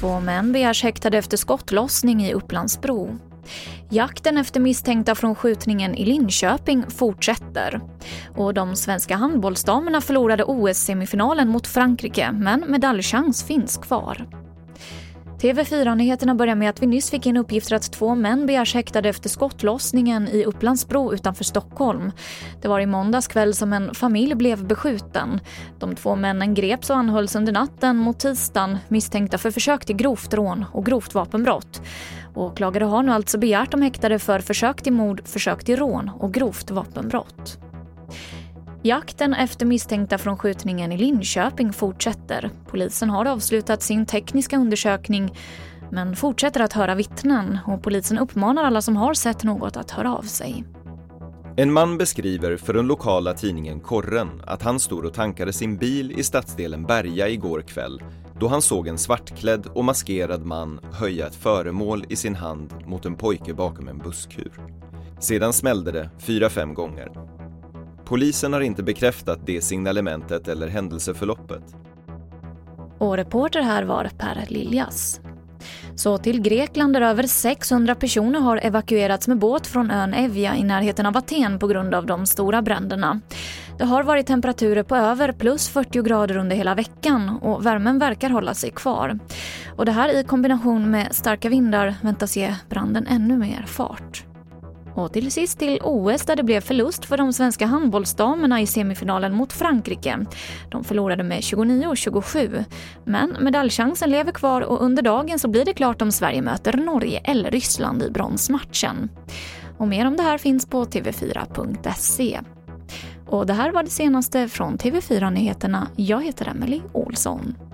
Två män begärs häktade efter skottlossning i Upplandsbro. Jakten efter misstänkta från skjutningen i Linköping fortsätter. Och de svenska handbollsdamerna förlorade OS-semifinalen mot Frankrike men medaljchans finns kvar. TV4-nyheterna börjar med att vi nyss fick in uppgifter att två män begärs häktade efter skottlossningen i Upplandsbro utanför Stockholm. Det var i måndags kväll som en familj blev beskjuten. De två männen greps och anhölls under natten mot tisdagen misstänkta för försök till grovt rån och grovt vapenbrott. Åklagare har nu alltså begärt de häktade för försök till mord, försök till rån och grovt vapenbrott. Jakten efter misstänkta från skjutningen i Linköping fortsätter. Polisen har avslutat sin tekniska undersökning men fortsätter att höra vittnen och polisen uppmanar alla som har sett något att höra av sig. En man beskriver för den lokala tidningen Korren att han stod och tankade sin bil i stadsdelen Berga igår kväll då han såg en svartklädd och maskerad man höja ett föremål i sin hand mot en pojke bakom en busskur. Sedan smällde det fyra, fem gånger. Polisen har inte bekräftat det signalementet eller händelseförloppet. Och reporter här var Per Liljas. Så till Grekland där över 600 personer har evakuerats med båt från ön Evia i närheten av Aten på grund av de stora bränderna. Det har varit temperaturer på över plus 40 grader under hela veckan och värmen verkar hålla sig kvar. Och det här i kombination med starka vindar väntas ge branden ännu mer fart. Och till sist till OS där det blev förlust för de svenska handbollsdamerna i semifinalen mot Frankrike. De förlorade med 29-27. Men medaljchansen lever kvar och under dagen så blir det klart om Sverige möter Norge eller Ryssland i bronsmatchen. Och mer om det här finns på tv4.se. Och det här var det senaste från TV4 Nyheterna. Jag heter Emily Olsson.